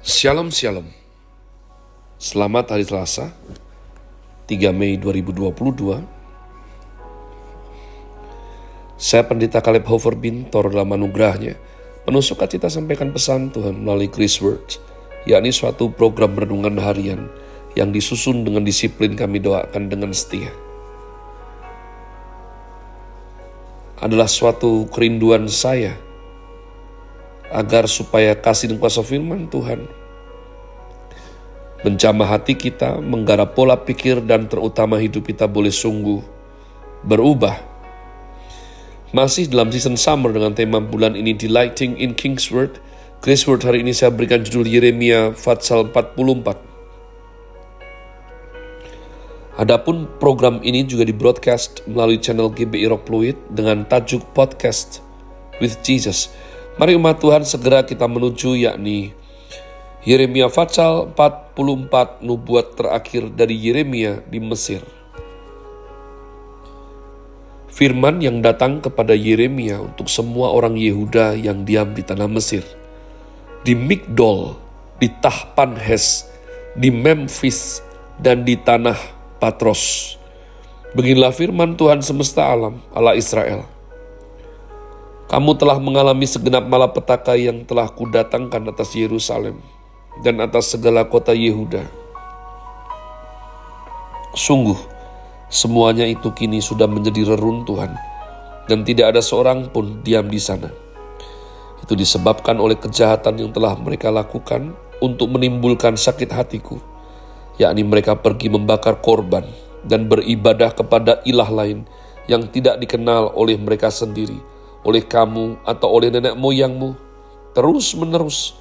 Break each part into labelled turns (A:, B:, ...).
A: Shalom Shalom. Selamat hari Selasa 3 Mei 2022 Saya Pendeta Caleb Hofer Bintor dalam anugerahnya. Penuh sukacita sampaikan pesan Tuhan melalui Chris Words yakni suatu program renungan harian yang disusun dengan disiplin kami doakan dengan setia. Adalah suatu kerinduan saya agar supaya kasih dan kuasa firman Tuhan menjamah hati kita, menggarap pola pikir dan terutama hidup kita boleh sungguh berubah. Masih dalam season summer dengan tema bulan ini Delighting in King's Word, Chris Word hari ini saya berikan judul Yeremia Fatsal 44. Adapun program ini juga di broadcast melalui channel GBI Rock Fluid dengan tajuk Podcast with Jesus Mari umat Tuhan segera kita menuju yakni Yeremia Fatsal 44 nubuat terakhir dari Yeremia di Mesir. Firman yang datang kepada Yeremia untuk semua orang Yehuda yang diam di tanah Mesir. Di Migdol, di Tahpanhes, di Memphis, dan di tanah Patros. Beginilah firman Tuhan semesta alam, Allah Israel kamu telah mengalami segenap malapetaka yang telah kudatangkan atas Yerusalem dan atas segala kota Yehuda. Sungguh, semuanya itu kini sudah menjadi reruntuhan dan tidak ada seorang pun diam di sana. Itu disebabkan oleh kejahatan yang telah mereka lakukan untuk menimbulkan sakit hatiku, yakni mereka pergi membakar korban dan beribadah kepada ilah lain yang tidak dikenal oleh mereka sendiri oleh kamu atau oleh nenek moyangmu, terus menerus.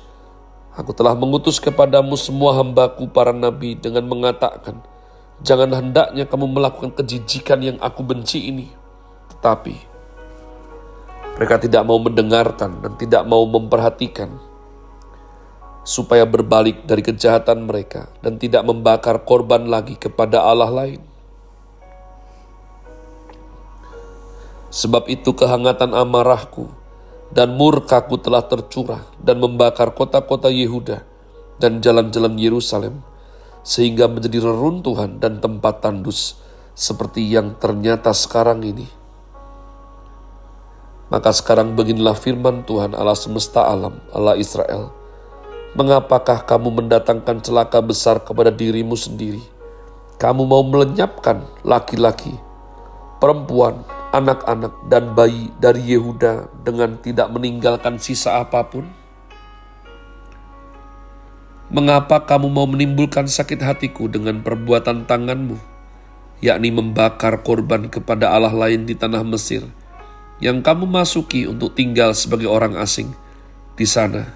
A: Aku telah mengutus kepadamu semua hambaku para nabi dengan mengatakan, Jangan hendaknya kamu melakukan kejijikan yang aku benci ini. Tetapi, mereka tidak mau mendengarkan dan tidak mau memperhatikan, supaya berbalik dari kejahatan mereka dan tidak membakar korban lagi kepada Allah lain. Sebab itu kehangatan amarahku dan murkaku telah tercurah dan membakar kota-kota Yehuda dan jalan-jalan Yerusalem, sehingga menjadi reruntuhan dan tempat tandus seperti yang ternyata sekarang ini. Maka sekarang beginilah firman Tuhan Allah semesta alam, Allah Israel. Mengapakah kamu mendatangkan celaka besar kepada dirimu sendiri? Kamu mau melenyapkan laki-laki, perempuan, anak-anak dan bayi dari Yehuda dengan tidak meninggalkan sisa apa pun? Mengapa kamu mau menimbulkan sakit hatiku dengan perbuatan tanganmu, yakni membakar korban kepada Allah lain di tanah Mesir, yang kamu masuki untuk tinggal sebagai orang asing di sana?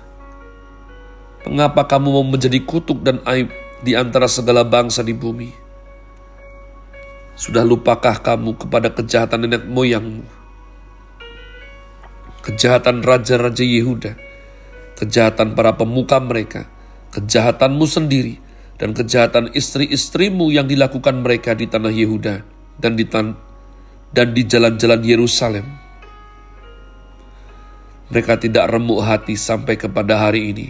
A: Mengapa kamu mau menjadi kutuk dan aib di antara segala bangsa di bumi? Sudah lupakah kamu kepada kejahatan nenek moyangmu? Kejahatan raja-raja Yehuda, kejahatan para pemuka mereka, kejahatanmu sendiri, dan kejahatan istri-istrimu yang dilakukan mereka di tanah Yehuda dan di tan dan di jalan-jalan Yerusalem. Mereka tidak remuk hati sampai kepada hari ini.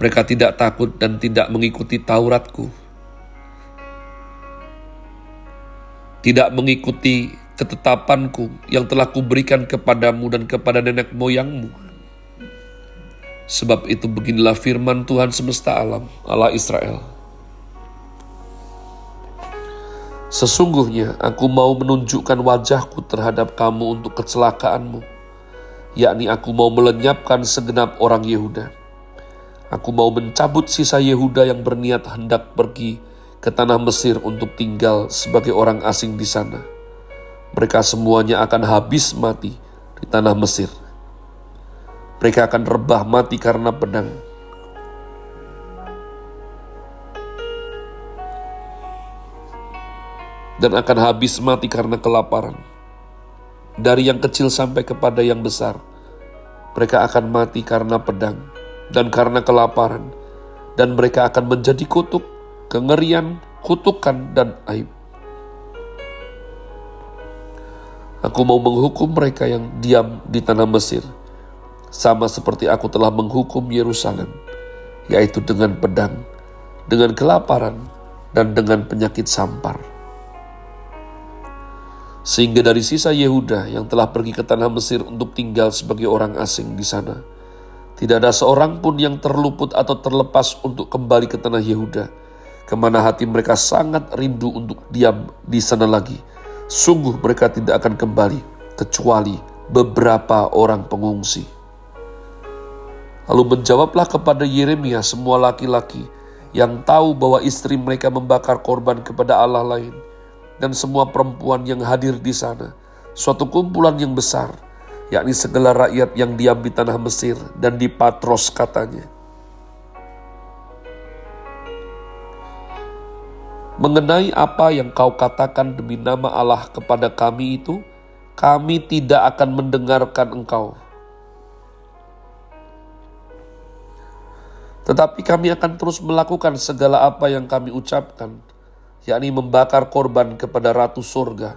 A: Mereka tidak takut dan tidak mengikuti Tauratku tidak mengikuti ketetapanku yang telah kuberikan kepadamu dan kepada nenek moyangmu. Sebab itu beginilah firman Tuhan semesta alam, Allah Israel. Sesungguhnya aku mau menunjukkan wajahku terhadap kamu untuk kecelakaanmu, yakni aku mau melenyapkan segenap orang Yehuda. Aku mau mencabut sisa Yehuda yang berniat hendak pergi ke tanah Mesir untuk tinggal sebagai orang asing di sana. Mereka semuanya akan habis mati di tanah Mesir. Mereka akan rebah mati karena pedang. Dan akan habis mati karena kelaparan. Dari yang kecil sampai kepada yang besar, mereka akan mati karena pedang dan karena kelaparan, dan mereka akan menjadi kutuk kengerian, kutukan, dan aib. Aku mau menghukum mereka yang diam di tanah Mesir, sama seperti aku telah menghukum Yerusalem, yaitu dengan pedang, dengan kelaparan, dan dengan penyakit sampar. Sehingga dari sisa Yehuda yang telah pergi ke tanah Mesir untuk tinggal sebagai orang asing di sana, tidak ada seorang pun yang terluput atau terlepas untuk kembali ke tanah Yehuda, ke mana hati mereka sangat rindu untuk diam di sana lagi. Sungguh mereka tidak akan kembali, kecuali beberapa orang pengungsi. Lalu menjawablah kepada Yeremia semua laki-laki yang tahu bahwa istri mereka membakar korban kepada Allah lain, dan semua perempuan yang hadir di sana, suatu kumpulan yang besar, yakni segala rakyat yang diam di tanah Mesir dan di Patros katanya. Mengenai apa yang kau katakan demi nama Allah kepada kami itu, kami tidak akan mendengarkan engkau. Tetapi kami akan terus melakukan segala apa yang kami ucapkan, yakni membakar korban kepada Ratu Surga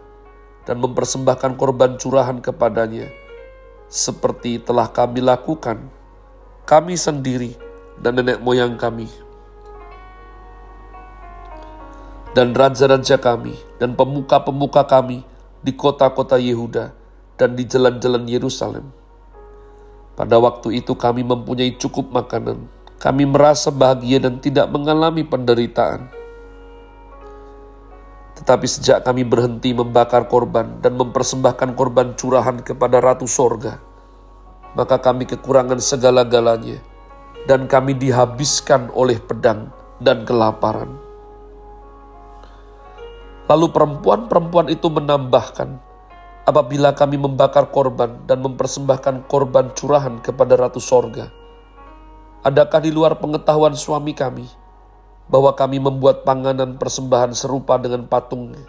A: dan mempersembahkan korban curahan kepadanya, seperti telah kami lakukan, kami sendiri dan nenek moyang kami, dan raja-raja kami, dan pemuka-pemuka kami di kota-kota Yehuda dan di jalan-jalan Yerusalem. Pada waktu itu kami mempunyai cukup makanan, kami merasa bahagia dan tidak mengalami penderitaan tetapi sejak kami berhenti membakar korban dan mempersembahkan korban curahan kepada Ratu Sorga, maka kami kekurangan segala-galanya, dan kami dihabiskan oleh pedang dan kelaparan. Lalu perempuan-perempuan itu menambahkan, apabila kami membakar korban dan mempersembahkan korban curahan kepada Ratu Sorga, adakah di luar pengetahuan suami kami, bahwa kami membuat panganan persembahan serupa dengan patungnya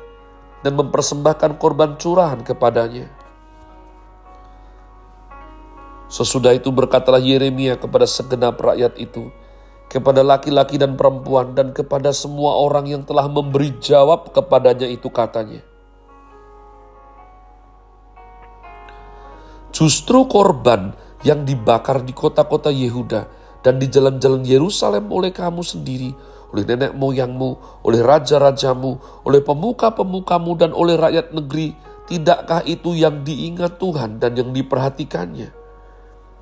A: dan mempersembahkan korban curahan kepadanya. Sesudah itu berkatalah Yeremia kepada segenap rakyat itu, kepada laki-laki dan perempuan, dan kepada semua orang yang telah memberi jawab kepadanya itu katanya. Justru korban yang dibakar di kota-kota Yehuda dan di jalan-jalan Yerusalem oleh kamu sendiri oleh nenek moyangmu, oleh raja-rajamu, oleh pemuka-pemukamu, dan oleh rakyat negeri. Tidakkah itu yang diingat Tuhan dan yang diperhatikannya?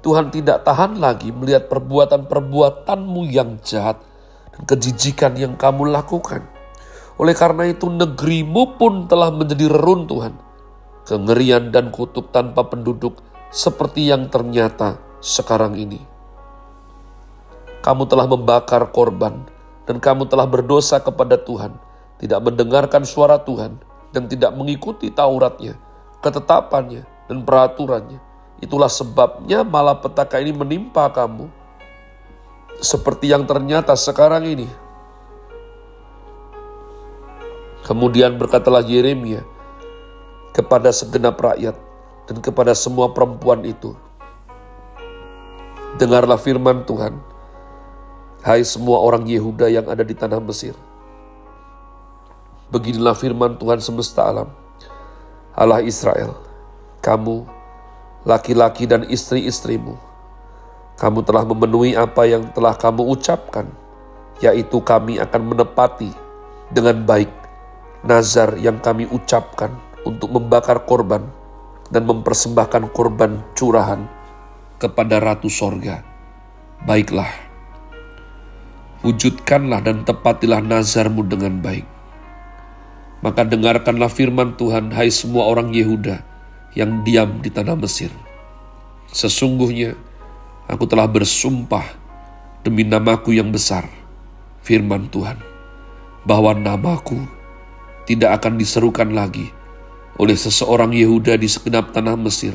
A: Tuhan tidak tahan lagi melihat perbuatan-perbuatanmu yang jahat dan kejijikan yang kamu lakukan. Oleh karena itu negerimu pun telah menjadi reruntuhan, kengerian dan kutuk tanpa penduduk seperti yang ternyata sekarang ini. Kamu telah membakar korban, dan kamu telah berdosa kepada Tuhan, tidak mendengarkan suara Tuhan, dan tidak mengikuti Tauratnya, ketetapannya, dan peraturannya. Itulah sebabnya malapetaka ini menimpa kamu, seperti yang ternyata sekarang ini. Kemudian berkatalah Yeremia kepada segenap rakyat dan kepada semua perempuan itu, Dengarlah firman Tuhan, Hai semua orang Yehuda yang ada di tanah Mesir. Beginilah firman Tuhan semesta alam. Allah Israel, kamu, laki-laki dan istri-istrimu, kamu telah memenuhi apa yang telah kamu ucapkan, yaitu kami akan menepati dengan baik nazar yang kami ucapkan untuk membakar korban dan mempersembahkan korban curahan kepada Ratu Sorga. Baiklah, wujudkanlah dan tepatilah nazarmu dengan baik. Maka dengarkanlah firman Tuhan, hai semua orang Yehuda yang diam di tanah Mesir. Sesungguhnya aku telah bersumpah demi namaku yang besar, firman Tuhan, bahwa namaku tidak akan diserukan lagi oleh seseorang Yehuda di segenap tanah Mesir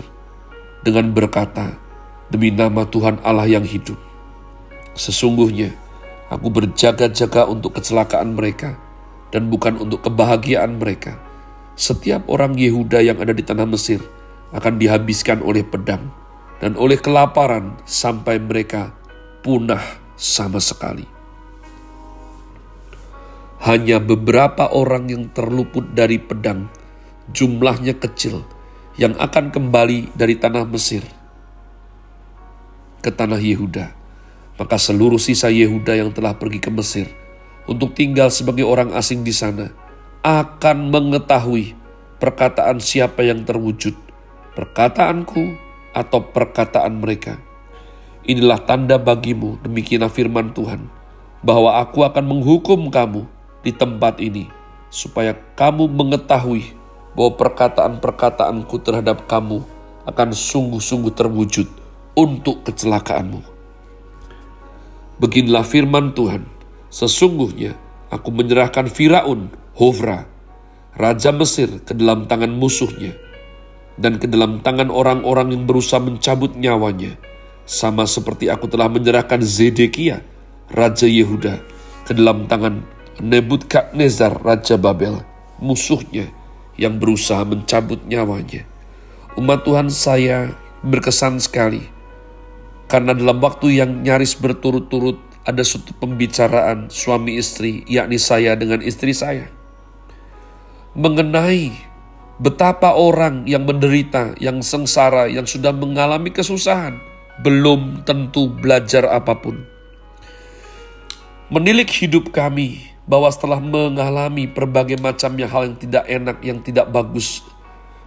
A: dengan berkata, demi nama Tuhan Allah yang hidup. Sesungguhnya, Aku berjaga-jaga untuk kecelakaan mereka dan bukan untuk kebahagiaan mereka. Setiap orang Yehuda yang ada di tanah Mesir akan dihabiskan oleh pedang dan oleh kelaparan sampai mereka punah sama sekali. Hanya beberapa orang yang terluput dari pedang, jumlahnya kecil, yang akan kembali dari tanah Mesir ke tanah Yehuda Maka seluruh sisa Yehuda yang telah pergi ke Mesir untuk tinggal sebagai orang asing di sana akan mengetahui perkataan siapa yang terwujud, perkataanku atau perkataan mereka. Inilah tanda bagimu, demikianlah firman Tuhan, bahwa aku akan menghukum kamu di tempat ini, supaya kamu mengetahui bahwa perkataan-perkataanku terhadap kamu akan sungguh-sungguh terwujud untuk kecelakaanmu. Beginilah firman Tuhan, sesungguhnya aku menyerahkan Firaun, Hofra, Raja Mesir ke dalam tangan musuhnya, dan ke dalam tangan orang-orang yang berusaha mencabut nyawanya, sama seperti aku telah menyerahkan Zedekia, Raja Yehuda, ke dalam tangan Nebukadnezar, Raja Babel, musuhnya yang berusaha mencabut nyawanya. Umat Tuhan saya berkesan sekali, karena dalam waktu yang nyaris berturut-turut ada suatu pembicaraan suami istri, yakni saya dengan istri saya, mengenai betapa orang yang menderita, yang sengsara, yang sudah mengalami kesusahan, belum tentu belajar apa pun. Menilik hidup kami, bahwa setelah mengalami berbagai macamnya hal yang tidak enak, yang tidak bagus,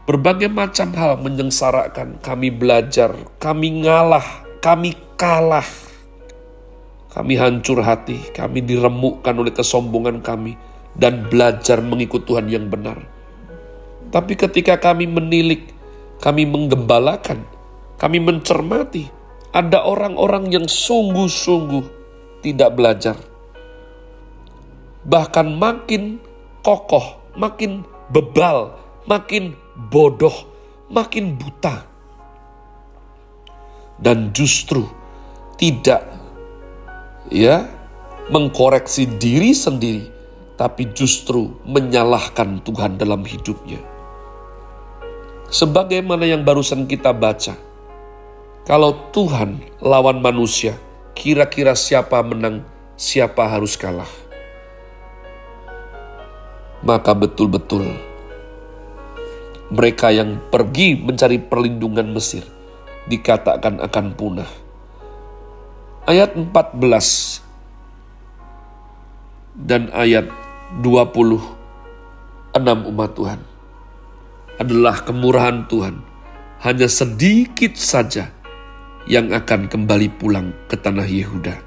A: berbagai macam hal menyengsarakan, kami belajar, kami ngalah, kami kalah, kami hancur hati, kami diremukkan oleh kesombongan kami, dan belajar mengikut Tuhan yang benar. Tapi ketika kami menilik, kami menggembalakan, kami mencermati, ada orang-orang yang sungguh-sungguh tidak belajar bahkan makin kokoh, makin bebal, makin bodoh, makin buta. Dan justru tidak ya mengkoreksi diri sendiri, tapi justru menyalahkan Tuhan dalam hidupnya. Sebagaimana yang barusan kita baca, kalau Tuhan lawan manusia, kira-kira siapa menang, siapa harus kalah? maka betul-betul mereka yang pergi mencari perlindungan Mesir dikatakan akan punah. Ayat 14 dan ayat 26 umat Tuhan adalah kemurahan Tuhan. Hanya sedikit saja yang akan kembali pulang ke tanah Yehuda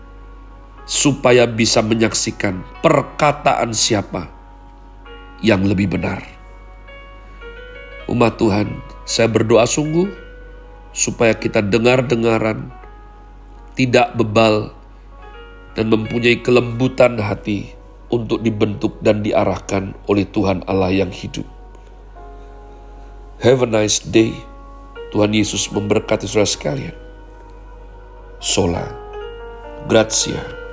A: supaya bisa menyaksikan perkataan siapa yang lebih benar. Umat Tuhan, saya berdoa sungguh supaya kita dengar-dengaran, tidak bebal, dan mempunyai kelembutan hati untuk dibentuk dan diarahkan oleh Tuhan Allah yang hidup. Have a nice day. Tuhan Yesus memberkati saudara sekalian. Sola. Grazie.